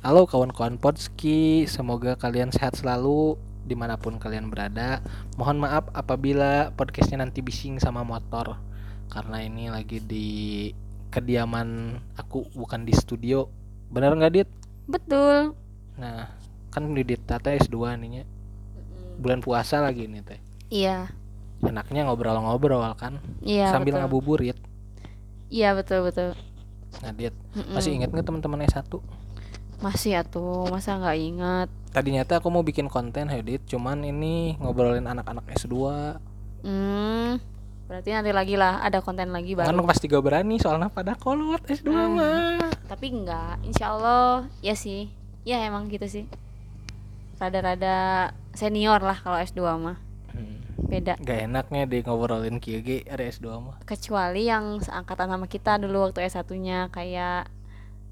Halo kawan-kawan Podski, semoga kalian sehat selalu di mana pun kalian berada. Mohon maaf apabila podcastnya nanti bising sama motor, karena ini lagi di kediaman aku bukan di studio. Bener nggak Dit? Betul. Nah, kan di Dit tata S2 nih Bulan puasa lagi nih teh. Iya. Enaknya ngobrol-ngobrol kan, Iya. sambil betul. ngabuburit. Iya betul betul. Nah, Dit, Mm-mm. masih inget nggak teman-teman S1? Masih ya tuh, masa nggak ingat? Tadinya teh aku mau bikin konten Hedit, cuman ini ngobrolin anak-anak S2. Hmm. Berarti nanti lagi lah ada konten lagi Kan baru. pasti gak berani soalnya pada kolot S2 Hmm. mah. Tapi enggak, insya Allah ya sih. Ya emang gitu sih. Rada-rada senior lah kalau S2 mah. Hmm. Beda. Gak enaknya deh ngobrolin KG ada S2 mah. Kecuali yang seangkatan sama kita dulu waktu S1-nya kayak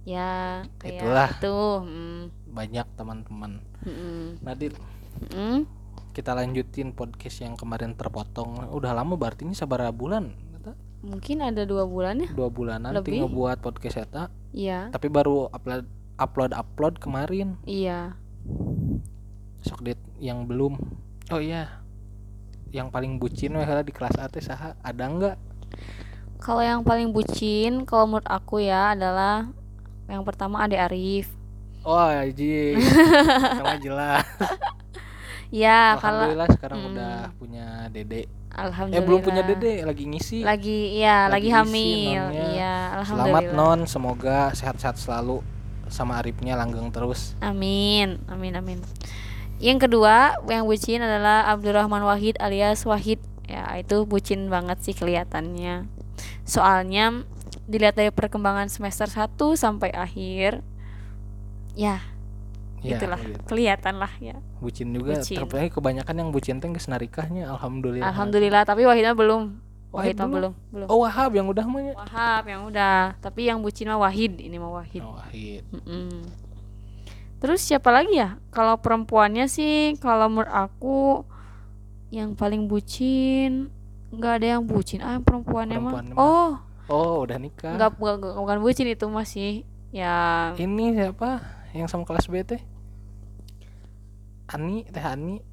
ya kayak Itulah. itu. Hmm. Banyak teman-teman. Mm-mm. Nadit, Mm-mm. kita lanjutin podcast yang kemarin terpotong. Udah lama berarti ini sabar bulan. Mungkin ada dua bulan ya? Dua bulan nanti ngebuat podcast eta, Iya. tapi baru upload upload upload kemarin. Iya. Sok dit yang belum. Oh iya. Yang paling bucin weh di kelas A teh saha? Ada enggak? Kalau yang paling bucin, kalau menurut aku ya adalah yang pertama Ade Arif. Oh, Ji. Sama jelas. Ya, kalau Alhamdulillah sekarang Mm. udah punya Dede. alhamdulillah. Eh belum punya Dede, lagi ngisi. Lagi iya, Lagi lagi, hamil. Iya, Selamat alhamdulillah. non, semoga sehat-sehat selalu sama Arifnya langgeng terus. Amin. Amin amin. Yang kedua, yang bucin adalah Abdurrahman Wahid alias Wahid. Ya, itu bucin banget sih kelihatannya. Soalnya dilihat dari perkembangan semester 1 sampai akhir ya, Ya, itulah gitu. kelihatan lah ya. Bucin juga, Bucin. kebanyakan yang bucin teh geus narikahnya alhamdulillah. Alhamdulillah, tapi Wahidnya belum. Wahid Wahid mah belum? belum. Oh Wahab yang udah mah ya. Wahab yang udah, tapi yang bucin mah Wahid, ini mah Wahid. Oh, Wahid. Mm-mm. Terus siapa lagi ya? Kalau perempuannya sih, kalau menurut aku yang paling bucin nggak ada yang bucin. Ah, yang perempuannya, Perempuannya mah. mah. Oh, Oh, udah nikah. nggak bukan, bukan bucin itu masih yang Ini siapa? Yang sama kelas B teh? Ani, Teh Ani.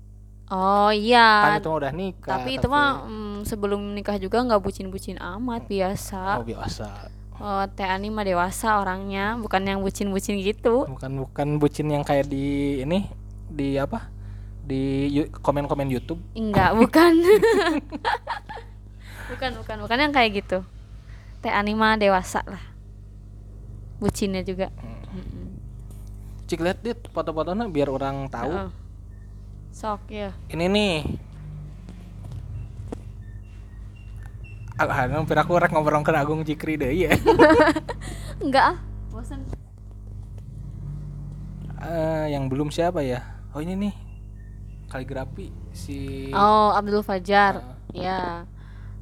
Oh Kan iya. itu mah udah nikah. tapi itu mah mm, sebelum nikah juga nggak bucin-bucin amat biasa. Oh, biasa. Oh, Teh Ani mah dewasa orangnya, bukan yang bucin-bucin gitu. bukan bukan bucin yang kayak di ini di apa di komen-komen YouTube Enggak, bukan. bukan, bukan, bukan yang kayak gitu. Teh anima dewasa lah. Bucinnya juga. Mm-mm. cik lihat dit foto-fotonya biar orang tahu Heeh. Sok ya. ini nih Ah, hampir aku rek ngobrol ke Agung Jikri deh ya. Enggak ah. Bosan. Eh, yang belum siapa ya? Oh ini nih kaligrafi si Oh, Abdul Fajar. Ah. Ya.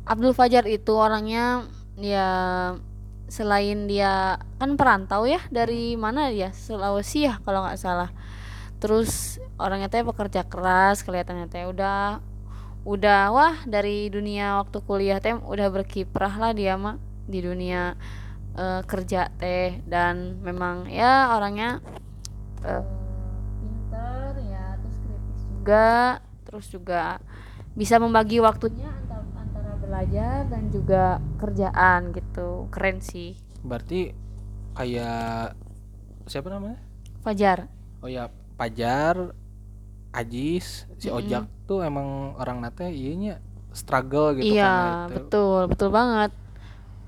Abdul Fajar itu orangnya ya selain dia kan perantau ya dari mana ya Sulawesi ya kalau nggak salah. Terus orangnya teh pekerja keras kelihatannya teh udah udah wah dari dunia waktu kuliah teh udah berkiprah lah dia mah di dunia eh, kerja teh. Dan memang ya orangnya eh, pinter ya terus kritis juga terus juga bisa membagi waktunya belajar dan juga kerjaan gitu keren sih berarti kayak siapa namanya? Fajar Oh ya Pajar Ajis si Mm-mm. Ojak tuh emang orang nate iya struggle gitu iya kan itu. betul betul banget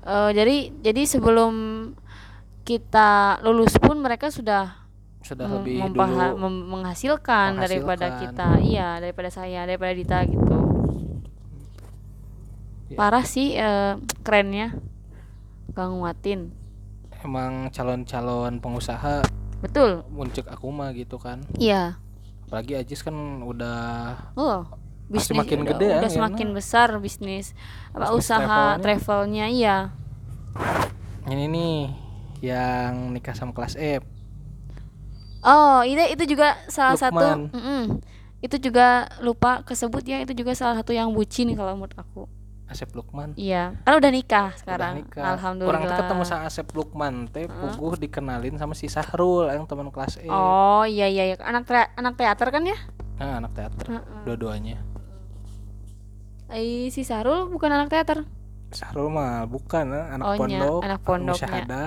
Eh, jadi jadi sebelum kita lulus pun mereka sudah sudah lebih dulu mem- menghasilkan, daripada Menghasilkan. kita iya daripada saya daripada Dita gitu Iya. parah sih eh, kerennya. Gak nguatin. Emang calon-calon pengusaha betul. muncul aku mah gitu kan. Iya. Apalagi Ajis kan udah oh bisnis makin udah, gede ya, udah ya, semakin besar bisnis apa Bisnis usaha travelnya. travelnya iya. Ini nih yang nikah sama kelas F oh itu itu juga salah satu Lukman. mm-mm. itu juga lupa kesebut ya itu juga salah satu yang bucin kalau menurut aku Asep Lukman iya kan udah nikah Udah sekarang nikah. alhamdulillah Orang teh ketemu sama Asep Lukman teh puguh dikenalin sama si Sahrul yang teman kelas E. oh iya iya iya. anak tea- anak teater kan ya Nah, anak teater. Heeh. Dua-duanya. Eh, si Sarul bukan anak teater Sahrul mah bukan eh, anak Oh, nya, pondok, anak pondoknya. musyahadah.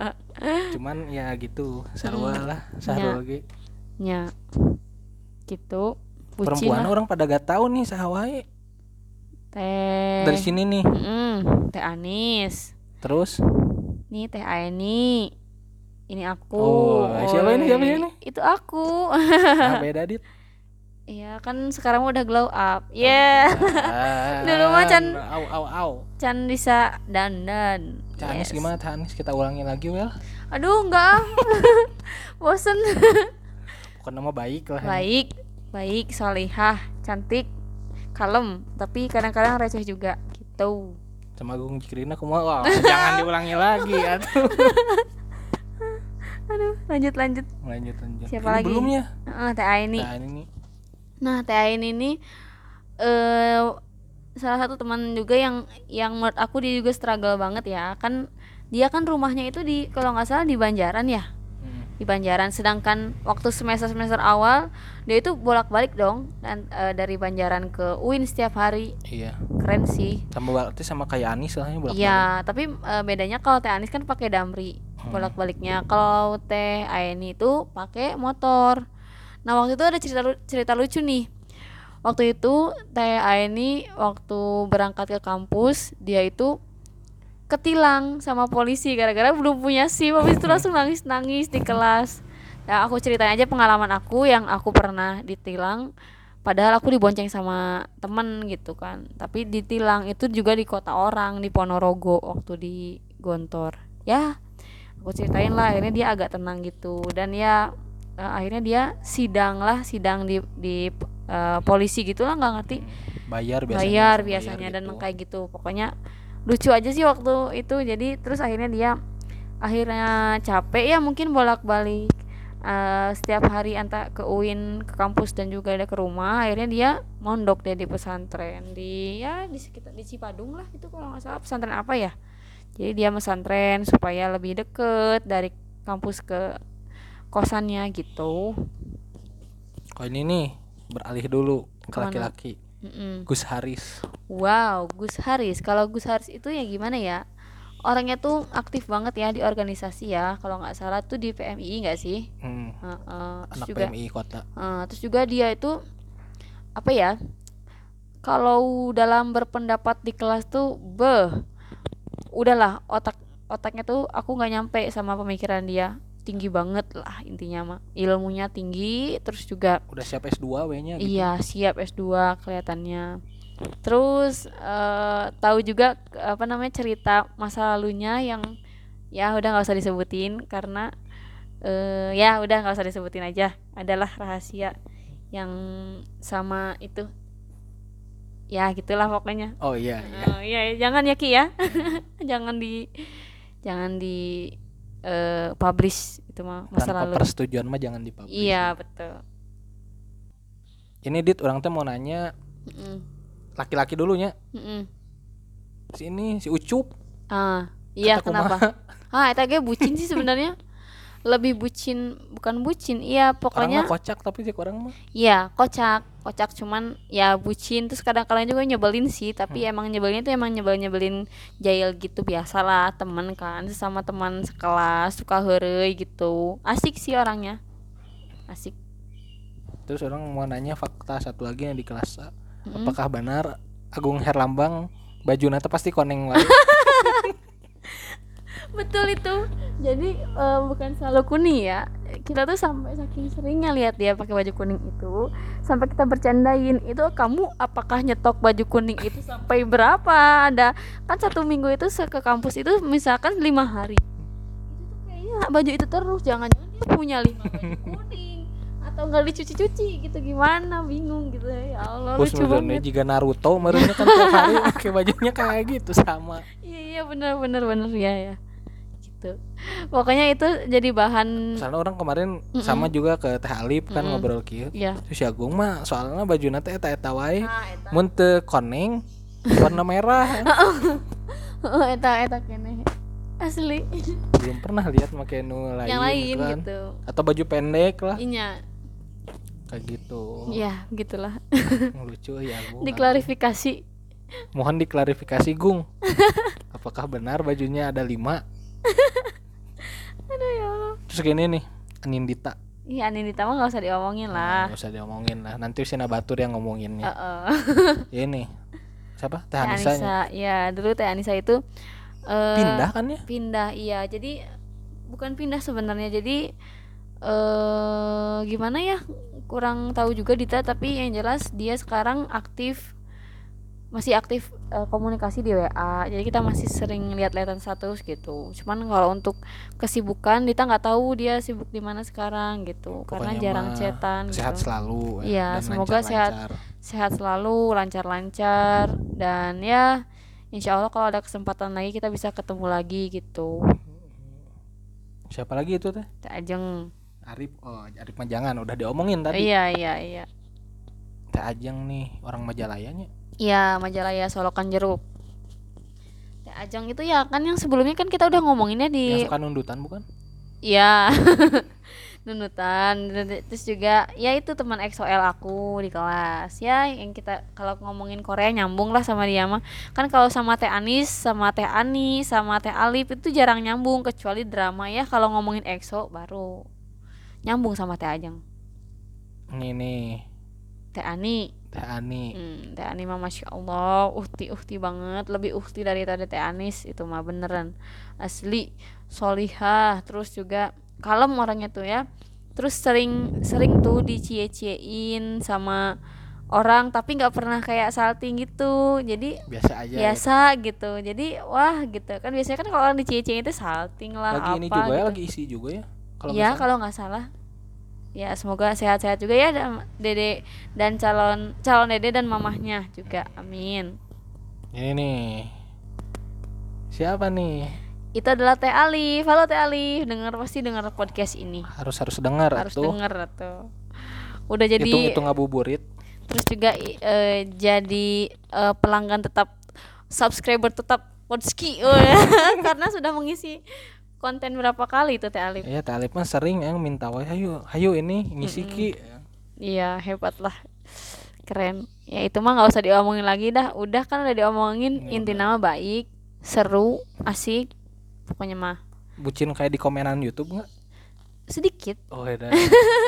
Cuman ya gitu, sarwa lah, Sahrul ge. nya gitu bucin Perempuan lah orang pada gak tahu nih sahawae teh dari sini nih. Mm-mm, teh Anis Terus nih teh Aini ini aku Oh, siapa ini, siapa ini? itu aku nah, beda dit. Iya kan sekarang udah glow up ya Dulu mah can- au au au. can bisa dandan Canis Yes. gimana Canis? Kita ulangi lagi well. aduh enggak bosen Bukan nama baik lah. baik baik solihah cantik kalem tapi kadang-kadang receh juga gitu Sama Gung Jikrina kumaha? Wah, jangan diulangi lagi atuh. aduh lanjut lanjut Lanjut lanjut. Siapa Ini lagi? Belum ya? Heeh, teh Aini Nah, ini Nah, Teh Ain ini eh salah satu teman juga yang yang menurut aku dia juga struggle banget ya. Kan dia kan rumahnya itu di kalau nggak salah di Banjaran ya. Di Banjaran sedangkan waktu semester-semester awal dia itu bolak-balik dong dan eh, dari Banjaran ke UIN setiap hari. Iya. Keren sih. Sama berarti sama kayak Anis lah bolak Iya, tapi eh, bedanya kalau Teh Anis kan pakai damri Hmm. bolak-baliknya. Kalau Teh Aini itu pakai motor. Nah, waktu itu ada cerita cerita lucu nih. Waktu itu Teh Aini waktu berangkat ke kampus, dia itu ketilang sama polisi gara-gara belum punya SIM. Habis itu langsung nangis-nangis di kelas. Nah, aku ceritain aja pengalaman aku yang aku pernah ditilang padahal aku dibonceng sama temen gitu kan tapi ditilang itu juga di kota orang di Ponorogo waktu di Gontor ya aku ceritain lah akhirnya dia agak tenang gitu dan ya eh, akhirnya dia sidang lah sidang di di eh, polisi gitu lah nggak ngerti Bayar biasanya. bayar biasanya dan gitu. kayak gitu pokoknya lucu aja sih waktu itu jadi terus akhirnya dia akhirnya capek. Ya mungkin bolak-balik eh, setiap hari antar ke UIN ke kampus dan juga ada ke rumah akhirnya dia mondok deh di pesantren di ya di sekitar di Cipadung lah itu kalau nggak salah. Pesantren apa ya? Jadi dia pesantren supaya lebih deket dari kampus ke kosannya gitu. Kalau ini nih beralih dulu ke laki-laki. Mm-mm. Gus Haris. Wow, Gus Haris. Kalau Gus Haris itu ya gimana ya? Orangnya tuh aktif banget ya di organisasi ya. Kalau nggak salah tuh di PMI nggak sih? Hmm, Heeh. terus anak juga, PMI kota. eh, terus juga dia itu apa ya? Kalau dalam berpendapat di kelas tuh, beh, udahlah otak otaknya tuh aku nggak nyampe sama pemikiran dia tinggi banget lah intinya mah ilmunya tinggi terus juga Udah siap S2 W-nya gitu. Iya, siap S2 kelihatannya. Terus eh, tahu juga apa namanya cerita masa lalunya yang ya udah nggak usah disebutin karena eh, ya udah nggak usah disebutin aja. Adalah rahasia yang sama itu. Ya gitulah pokoknya. Oh iya, iya. Eh, Iya, jangan ya Ki ya. jangan di jangan di eh, publish itu mah masa Tanpa lalu. persetujuan mah jangan dipublish. Iya, betul. Ini Dit orang teh mau nanya laki-laki dulunya. Mm-mm. Si ini si Ucup. Ah, iya Kata kenapa? Ah, eta ge bucin sih sebenarnya. Lebih bucin, bukan bucin. Iya, Orang pokoknya mah kocak tapi cek orang mah. iya, kocak. Kocak cuman ya bucin terus kadang-kadang juga nyebelin sih, tapi emang nyebelinnya tuh emang nyebelin-nyebelin jahil gitu biasalah, temen kan, sesama teman sekelas suka heureuy gitu. Asik sih orangnya. Asik. Terus orang mau nanya fakta satu lagi yang di kelas A. Mm-mm. Apakah benar Agung Herlambang baju nata pasti koneng wae? Betul itu. Jadi eh, bukan selalu kuning ya. Kita tuh sampai saking seringnya lihat dia pakai baju kuning itu, sampai kita bercandain itu kamu apakah nyetok baju kuning itu sampai berapa? Ada kan satu minggu itu ke kampus itu misalkan lima hari. Itu tuh kayaknya baju itu terus jangan-jangan dia punya lima baju kuning atau nggak dicuci-cuci gitu gimana bingung gitu ya Allah Terus lucu banget jika Naruto merenya kan tiap hari pakai bajunya kayak gitu sama. iya iya bener bener bener ya ya gitu. Pokoknya itu jadi bahan Soalnya orang kemarin Mm-mm. sama juga ke Teh Alip kan Mm-mm. ngobrol kieu. ya Terus si Agung mah soalnya baju nata eta eta wae. nah, eta. Mun teu koneng warna merah. Heeh, eta eta kene. Asli. Belum pernah lihat make nu lain, yang lain kan. gitu. Atau baju pendek lah. Inya kayak gitu. Ya gitulah. Lucu ya Gung diklarifikasi. Mohon diklarifikasi Gung. Apakah benar bajunya ada lima aduh ya Allah. Terus gini nih Anindita. Iya Anindita mah gak usah diomongin Nah, lah. nggak usah diomongin lah. Nanti Sina Batur yang ngomonginnya. Heeh. ini siapa? Teh Anissa ya dulu Teh Anissa itu eh, pindah kan ya? pindah iya. Jadi bukan pindah sebenarnya. Jadi eh gimana ya? Kurang tahu juga Dita tapi yang jelas dia sekarang aktif masih aktif eh, komunikasi di WA jadi kita masih sering lihat-lihatan status gitu. Cuman kalau untuk kesibukan Dita nggak tahu dia sibuk di mana sekarang gitu. Karena Pokoknya jarang mah chatan sehat gitu. selalu ya, dan semoga sehat. lancar-lancar. sehat selalu lancar-lancar. Dan ya insya Allah kalau ada kesempatan lagi kita bisa ketemu lagi gitu. Siapa lagi itu teh? Teh Ajeng. Arif. Oh Arif Majangan. Udah diomongin tadi. Iya iya iya. Teh Ajeng nih orang Majalayanya Iya, Majalaya Solokan Jeruk. Teh Ajeng itu ya kan yang sebelumnya kan kita udah ngomonginnya yang di suka nundutan bukan? Iya. Nunutan terus juga ya itu teman EXO-L aku di kelas. Ya yang kita kalau ngomongin Korea nyambung lah sama dia mah. Kan kalau sama Teh Anis sama Teh Ani sama Teh Alif itu jarang nyambung kecuali drama ya. Kalau ngomongin EXO baru nyambung sama Teh Ajeng. Ini. Nih Teh Ani Teh Ani Hmm, Teh Ani mah masya Allah, uhti uhti banget, lebih uhti dari tadi Teh Anis itu mah beneran asli, solihah, terus juga kalem orangnya tuh ya, terus sering sering tuh dicie-ciein sama orang tapi nggak pernah kayak salting gitu, jadi biasa aja ya. biasa gitu, jadi wah gitu kan biasanya kan kalau orang dicie-ciein itu salting lah lagi apa ini juga ya gitu. lagi isi juga ya kalau salah. kalau nggak salah. Ya semoga sehat-sehat juga ya dan dede dan calon calon dede dan mamahnya juga. Amin. ini nih siapa nih Itu adalah Teh Alif. Halo Teh Alif, dengar pasti dengar podcast ini. harus harus dengar Harus tuh denger tuh. Udah jadi hitung hitung ngabuburit terus juga eh, jadi eh, pelanggan tetap subscriber tetap Podski karena sudah mengisi konten berapa kali itu Teh Alif. Iya, Teh Alif mah sering yang minta wae hayu, hayu ini ngisi ki. Iya hebat lah. Keren. Ya itu mah nggak usah diomongin lagi dah. Udah kan udah diomongin Ya inti nama baik seru asik pokoknya mah. Bucin kayak di komenan YouTube nggak? sedikit. Oh ya,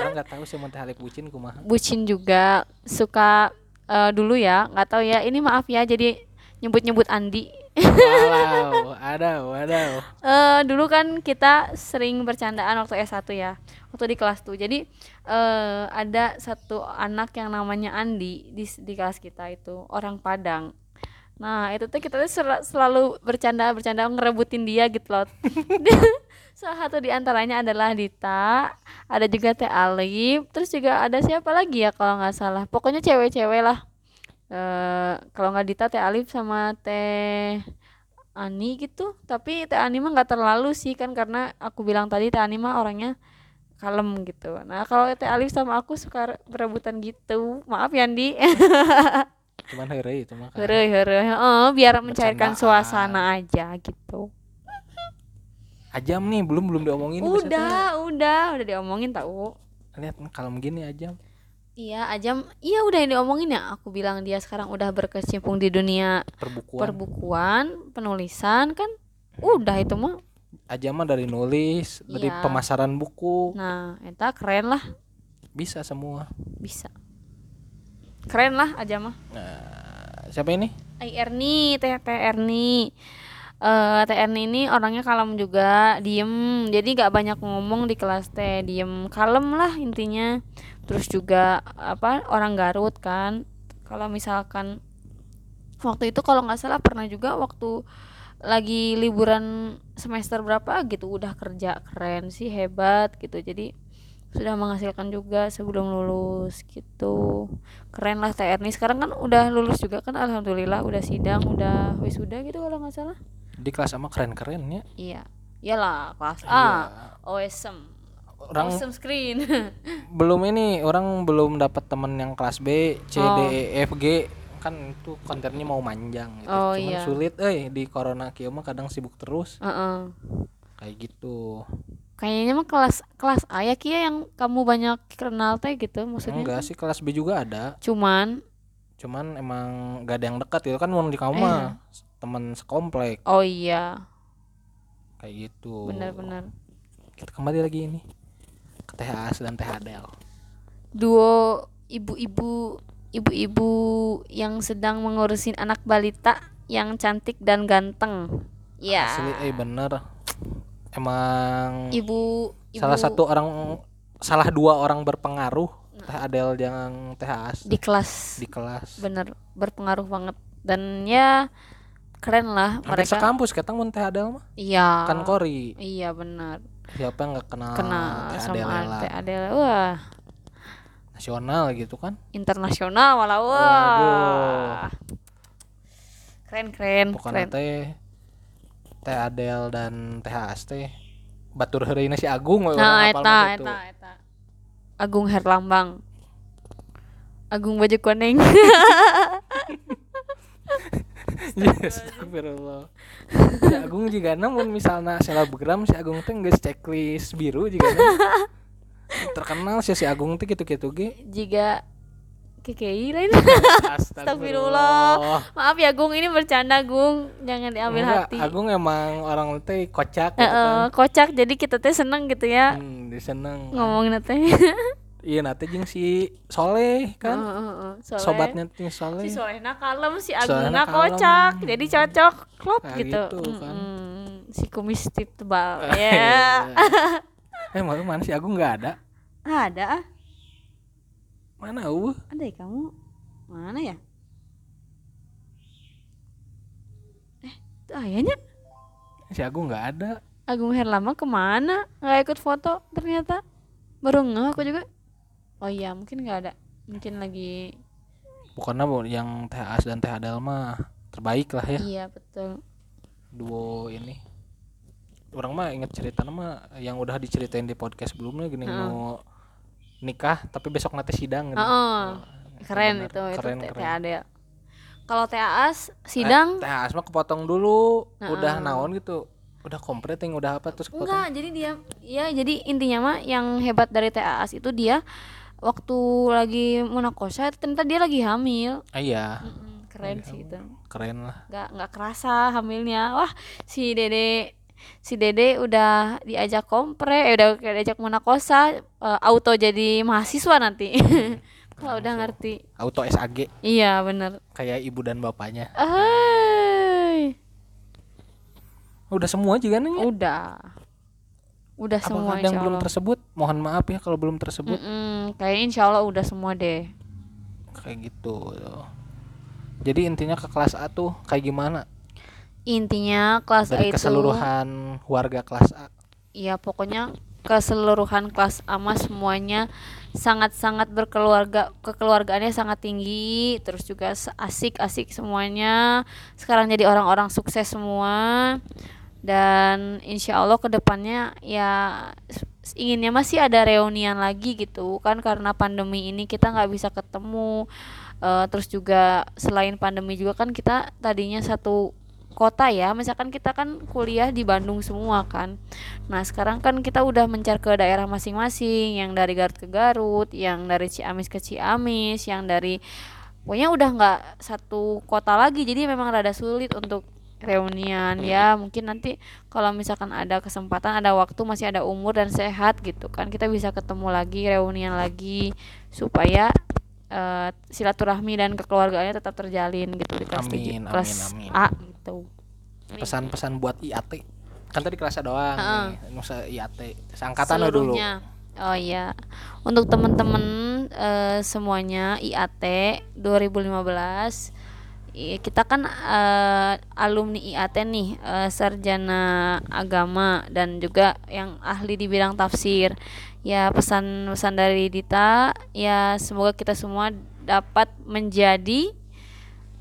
orang nggak tahu sih mau Teh Alif bucin kumaha. bucin juga. Suka eh, dulu ya nggak tahu ya. Ini maaf ya jadi nyebut-nyebut Andi Walau, ada, ada. eh dulu kan kita sering bercandaan waktu S1 ya waktu di kelas tuh. Jadi eh ada satu anak yang namanya Andi di, di kelas kita itu orang Padang. Nah itu tuh kita tuh sel- selalu bercanda bercanda ngerebutin dia gitu loh. Salah satu di antaranya adalah Dita ada juga Teh Alif terus juga ada siapa lagi ya kalau nggak salah. Pokoknya cewek-cewek lah eh kalau nggak Dita Teh Alif sama Teh Ani gitu. Tapi Teh Ani mah nggak terlalu sih kan karena aku bilang tadi Teh Ani mah orangnya kalem gitu. Nah kalau Teh Alif sama aku suka berebutan gitu. Maaf ya Andi. Cuman heureuy itu mah. heureuy heureuy. Heeh, biar mencairkan suasana aja gitu. Ajam nih, belum belum diomongin. udah udah udah diomongin tahu Lihat kalau begini Ajam. Iya Ajam. Iya udah yang diomongin ya. Aku bilang dia sekarang udah berkecimpung di dunia Perbukuan. perbukuan penulisan kan? Udah itu mah. Ajam mah dari nulis, dari Iya. pemasaran buku, nah eta keren lah. Bisa semua. bisa. Keren lah aja mah. Nah, siapa ini? Ai Erni teh teh Erni eh teh Erni ini orangnya kalem juga diem. Jadi nggak banyak ngomong di kelas teh diem. Kalem lah intinya. Terus juga apa orang Garut kan. Kalau misalkan waktu itu kalau nggak salah pernah juga waktu lagi liburan semester berapa gitu udah kerja keren sih hebat gitu. Jadi sudah menghasilkan juga sebelum lulus gitu. Keren lah Teh Erni sekarang kan udah lulus juga kan alhamdulillah. Udah sidang udah wisuda gitu kalau nggak salah Di kelas sama keren-keren ya. iya iyalah kelas Iya. A OSM Orang awesome screen belum ini, orang belum dapat temen yang kelas B, C, D, Oh. E, F, G. kan itu kontennya mau manjang gitu. Oh, Cuman iya. sulit eh di corona kieu mah kadang sibuk terus Heeh. kayak gitu. Kayaknya mah kelas kelas A ya Kia yang kamu banyak kenal teh gitu maksudnya. Enggak sih kelas B juga ada. Cuman Cuman emang gak ada yang dekat gitu kan mau di kamu Eh. mah teman sekomplek oh iya, kayak gitu. benar-benar. Kita kembali lagi ini ke Teh As dan Teh Adel. Duo ibu-ibu ibu-ibu yang sedang mengurusin anak balita yang cantik dan ganteng. Ya. Asli eh bener. Emang Ibu ibu salah satu orang salah dua orang berpengaruh Teh Adel yang Teh As di kelas. Di kelas. bener berpengaruh banget. Dan ya keren lah Hampir mereka. sekampus kita mun Teh Adel mah? Iya. Kan kori. iya benar Siapa yang nggak kenal, kenal Teh sama Adela Teh Adela wah. Nasional gitu kan. internasional malah wah. Waduh. keren keren Pokoknya teh Teh Adel dan Teh As teh batur heureuy si Agung nah eta gitu. eta eta Agung Herlambang Agung baju kuning Yes, astagfirullah. Si Agung juga namun misalnya selebgram si Agung teh geus checklist biru juga terkenal sih si Agung teh gitu-gitu ge. jika KKI lain Astagfirullah. maaf ya Gung ini bercanda Gung jangan diambil Enggak, hati Agung emang orang teh kocak gitu Eh, kan. kocak jadi kita teh seneng gitu ya Hmm, diseneng. ngomongin teh Iya nanti jeung si Soleh kan. Heeh, heeh, Soleh. Sobatnya si Soleh. si Solehna kalem si Agungna kalem. kocak jadi cocok klop Nah, gitu, gitu kan. Mm-mm. si kumis tip tebal ya eh malu mana si Agung nggak ada? ada ah Mana uh? ada ya kamu? Mana ya? Eh itu ayahnya? Si Agung nggak ada. Agung Herlama ke mana? Nggak ikut foto ternyata. Baru ngeh aku juga. Oh iya mungkin nggak ada. Mungkin lagi Bukannya bu yang Teh As dan Teh Adel mah terbaik lah ya. Iya betul. Duo ini. Orang mah inget cerita mah yang udah diceritain di podcast sebelumnya gini mau nikah tapi besok nanti sidang gitu. Heeh. keren itu itu Keren. Teh Adel kalau Teh Aas sidang Eh, Teh As mah kepotong dulu, udah naon gitu. Udah komplit yang udah apa terus kepotong. Enggak, jadi dia ya jadi intinya mah yang hebat dari TAAS itu dia waktu lagi munakosa itu ternyata dia lagi hamil. Ah, iya, keren sih itu. keren lah. Nggak nggak kerasa hamilnya. Wah, si Dede si Dede udah diajak kompre, eh, udah diajak munakosa eh, auto jadi mahasiswa nanti. Kalau udah ngerti. Auto SAG Iya, bener kayak ibu dan bapaknya. Hai. Udah semua juga nih. Udah. Udah Apakah semua ada yang belum tersebut? Mohon maaf ya kalau belum tersebut. Mm-mm, kayaknya insya Allah udah semua deh. Kayak gitu. Jadi intinya ke kelas A tuh kayak gimana? Intinya kelas A Dari itu keseluruhan warga kelas A. Iya pokoknya keseluruhan kelas A mah semuanya sangat-sangat berkeluarga kekeluargaannya sangat tinggi terus juga asik-asik semuanya. Sekarang jadi orang-orang sukses semua. Dan insya Allah ke depannya ya inginnya masih ada reunian lagi gitu. Kan karena pandemi ini kita nggak bisa ketemu. Eh, terus juga selain pandemi juga kan kita tadinya satu kota ya. Misalkan kita kan kuliah di Bandung semua kan. Nah sekarang kan kita udah mencar ke daerah masing-masing yang dari Garut ke Garut yang dari Ciamis ke Ciamis yang dari pokoknya udah nggak satu kota lagi. Jadi memang rada sulit untuk reunian ya. Mungkin nanti kalau misalkan ada kesempatan ada waktu masih ada umur dan sehat gitu kan kita bisa ketemu lagi reunian lagi supaya eh, silaturahmi dan kekeluargaannya tetap terjalin gitu di kelas Amin, tiga- kelas amin, amin. A gitu Pesan-pesan buat IAT. Kan tadi kelas A doang Heeh. nih. Nusa IAT. Seangkatan lo dulu. oh iya untuk teman-teman eh, semuanya IAT 2015 i- kita kan eh, alumni IAT nih eh, sarjana agama dan juga yang ahli di bidang tafsir ya pesan-pesan dari Dita ya semoga kita semua dapat menjadi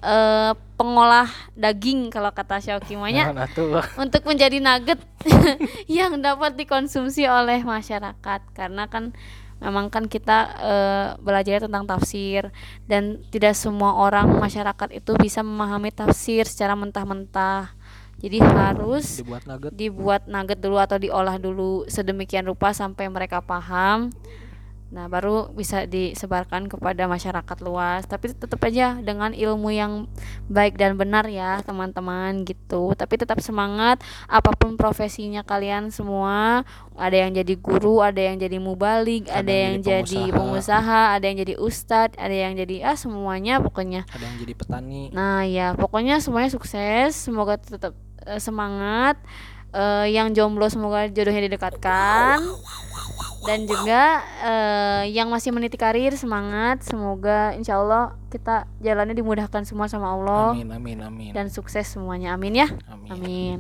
eh, pengolah daging kalau kata Xiaoki manya Nah, tuh. untuk menjadi nugget yang dapat dikonsumsi oleh masyarakat. Karena kan memang kan kita eh, belajar tentang tafsir dan tidak semua orang masyarakat itu bisa memahami tafsir secara mentah-mentah. Jadi harus dibuat nugget. dibuat nugget dulu atau diolah dulu sedemikian rupa sampai mereka paham nah baru bisa disebarkan kepada masyarakat luas. Tapi tetap aja dengan ilmu yang baik dan benar ya teman-teman gitu. Tapi tetap semangat apa pun profesinya kalian semua ada yang jadi guru ada yang jadi mubalik Ada ada, yang yang jadi pengusaha. pengusaha ada yang jadi ustadz ada yang jadi ah semuanya pokoknya. Ada yang jadi petani. Nah ya pokoknya semuanya sukses. Semoga tetap eh, semangat Eh, Yang jomblo semoga jodohnya didekatkan. Dan juga eh, yang masih meniti karir semangat. Semoga insya Allah kita jalannya dimudahkan semua sama Allah. Amin amin amin. Dan sukses semuanya. Amin ya? Amin. Amin.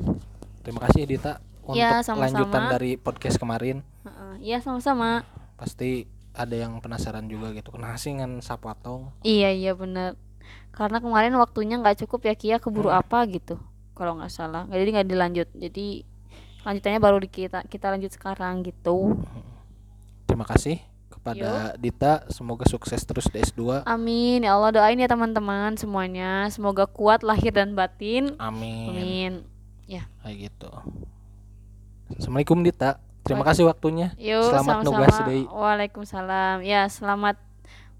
Terima kasih Dita untuk Ya, sama-sama. lanjutan dari podcast kemarin. Iya sama-sama. Pasti ada yang penasaran juga gitu. Kenapa sih ngan sapatong Iya iya bener. Karena kemarin waktunya nggak cukup ya Kia. Keburu Hmm. apa gitu Kalau nggak salah. Jadi nggak dilanjut. Jadi lanjutannya baru di kita kita lanjut sekarang gitu. Terima kasih kepada Dita. Semoga sukses terus di S2 Amin. Ya Allah doain ya teman-teman semuanya. Semoga kuat lahir dan batin. Amin, Amin. Kayak gitu. Assalamualaikum Dita. Terima kasih waktunya. Yuk Selamat nugas deui. Waalaikumsalam. Ya selamat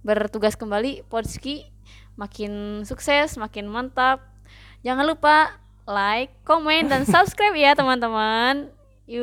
bertugas kembali Podski. Makin sukses makin mantap. Jangan lupa like komen dan subscribe ya teman-teman